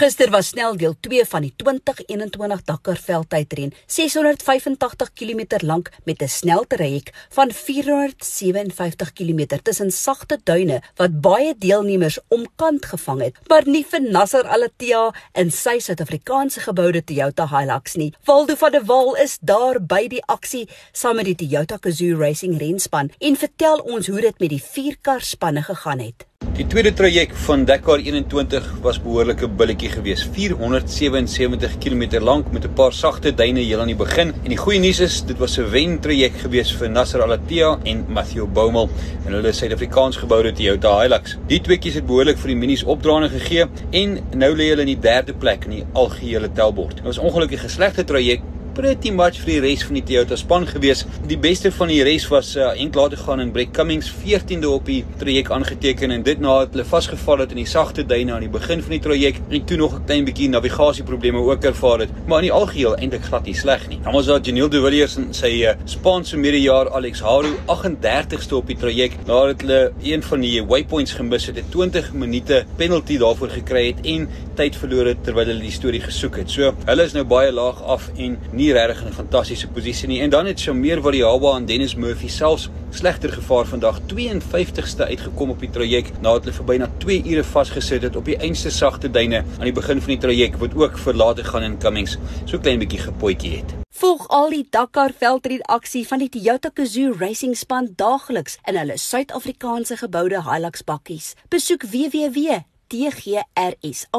Gister was snel deel 2 van die 2021 Dakar veldtydren, 685 km lank met 'n sneltraject van 457 km tussen sagte duine wat baie deelnemers omkant gevang het, maar nie vir Nasser Al-Attiyah in sy Suid-Afrikaanse geboude Toyota Hilux nie. Waldo van der Walt is daar by die aksie saam met die Toyota Gazoo Racing renspan en vertel ons hoe dit met die vierkar spanne gegaan het. Die tweede traject van Dakar 21 was behoorlike billetjie geweest, 477 km lank met 'n paar sagte duine heel aan die begin. En die goeie nuus is, dit was 'n wen traject geweest vir Nasser Al-Attiyah en Matthew Baumel en hulle Suid-Afrikaans geboude Toyota Hilux. Die tweeetjies het behoorlik vir die minis opdraande gegee en nou lê hulle in die derde plek in die algehele tellbord. Dit was ongelukkig 'n slegte traject pretty much vir die res van die Toyota span gewees. Die beste van die res was uh, enk later gaan in Brett Cummings 14de op die traject aangeteken en dit nadat hulle vasgeval het in die sagte duine aan die begin van die traject en toe nog 'n klein bietjie navigasieprobleme ook ervaar het, maar in die algeheel eintlik glad nie sleg nie. Dan was daar Janiel De Villiers en sy uh, Spaanse medejaar Alex Haru 38ste op die traject nadat hulle een van die waypoints gemis het, 'n 20 minute penalty daarvoor gekry het en tyd verloor het terwyl hulle die storie gesoek het. So, hulle is nou baie laag af en nie regtig in 'n fantastiese posisie nie. En dan het Shameer Variaba en Dennis Murphy selfs slegter gevaar vandag 52ste uitgekom op die traject nadat hulle vir byna 2 ure vasgesit het op die einste sagte duine aan die begin van die traject wat ook verlate gaan in Cummings so klein bietjie gepootjie het. Volg al die Dakar veldrit aksie van die Toyota Gazoo Racing span daagliks in hulle Suid-Afrikaanse geboude Hilux bakkies. Besoek www tgrsa.co.za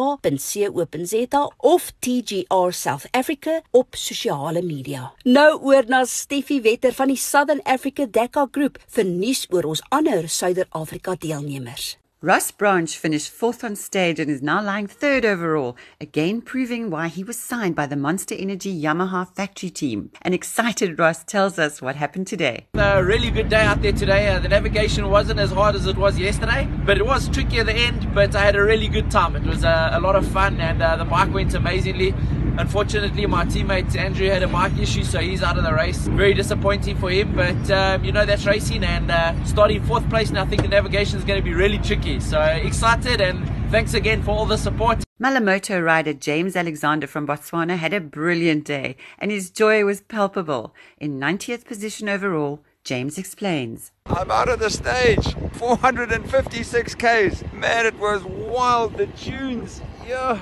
of TGR South Africa op sosiale media. Nou oor na Steffie Wetter van die Southern Africa Dakar Group vir nuus oor ons ander Suider-Afrika deelnemers. Ross Branch finished fourth on stage and is now lying third overall, again proving why he was signed by the Monster Energy Yamaha factory team. An excited Ross tells us what happened today. A really good day out there today. Uh, the navigation wasn't as hard as it was yesterday, but it was tricky at the end, but I had a really good time. It was uh, a lot of fun and uh, the bike went amazingly. Unfortunately, my teammate Andrew had a mic issue, so he's out of the race. Very disappointing for him, but um, you know that's racing. And uh, starting fourth place, now I think the navigation is going to be really tricky. So excited, and thanks again for all the support. Malle Moto rider James Alexander from Botswana had a brilliant day, and his joy was palpable. In 90th position overall, James explains. I'm out of the stage. 456 Ks. Man, it was wild. The tunes. Yeah.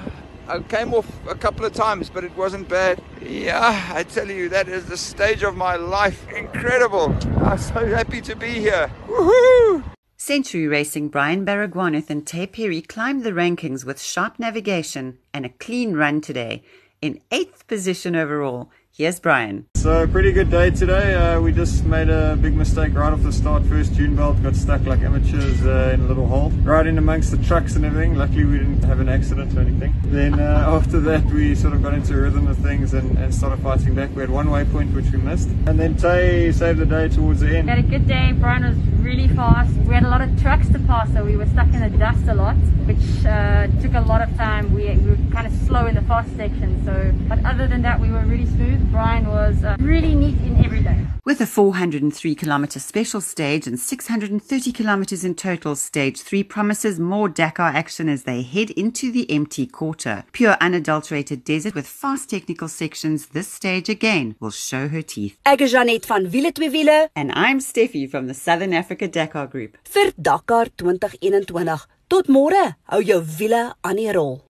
I came off a couple of times, but it wasn't bad. Yeah, I tell you, that is the stage of my life. Incredible. I'm so happy to be here. Woohoo! Century Racing Brian Baragwanath and Taye Perry climbed the rankings with sharp navigation and a clean run today. In eighth position overall, Here's Brian. So, pretty good day today. Uh, we just made a big mistake right off the start. First dune belt got stuck like amateurs uh, in a little hole, right in amongst the trucks and everything. Luckily, we didn't have an accident or anything. Then, uh, after that, we sort of got into a rhythm of things and, and, started fighting back. We had one waypoint which we missed, and then Taye saved the day towards the end. We had a good day. Brian was really fast. We had a lot of trucks to pass, so we were stuck in the dust a lot, which uh, took a lot of time. We, we were kind of slow in the fast section. So, but other than that, we were really smooth. Brian was uh, really neat in every day. With a 403 kilometre special stage and 630 kilometres in total, stage 3 promises more Dakar action as they head into the empty quarter. Pure unadulterated desert with fast technical sections, this stage again will show her teeth. Ek is Janet van Wiele Twee Wiele and I'm Steffi from the Southern Africa Dakar Group. Vir Dakar 2021. Tot môre. Hou jou wiele aan die rol.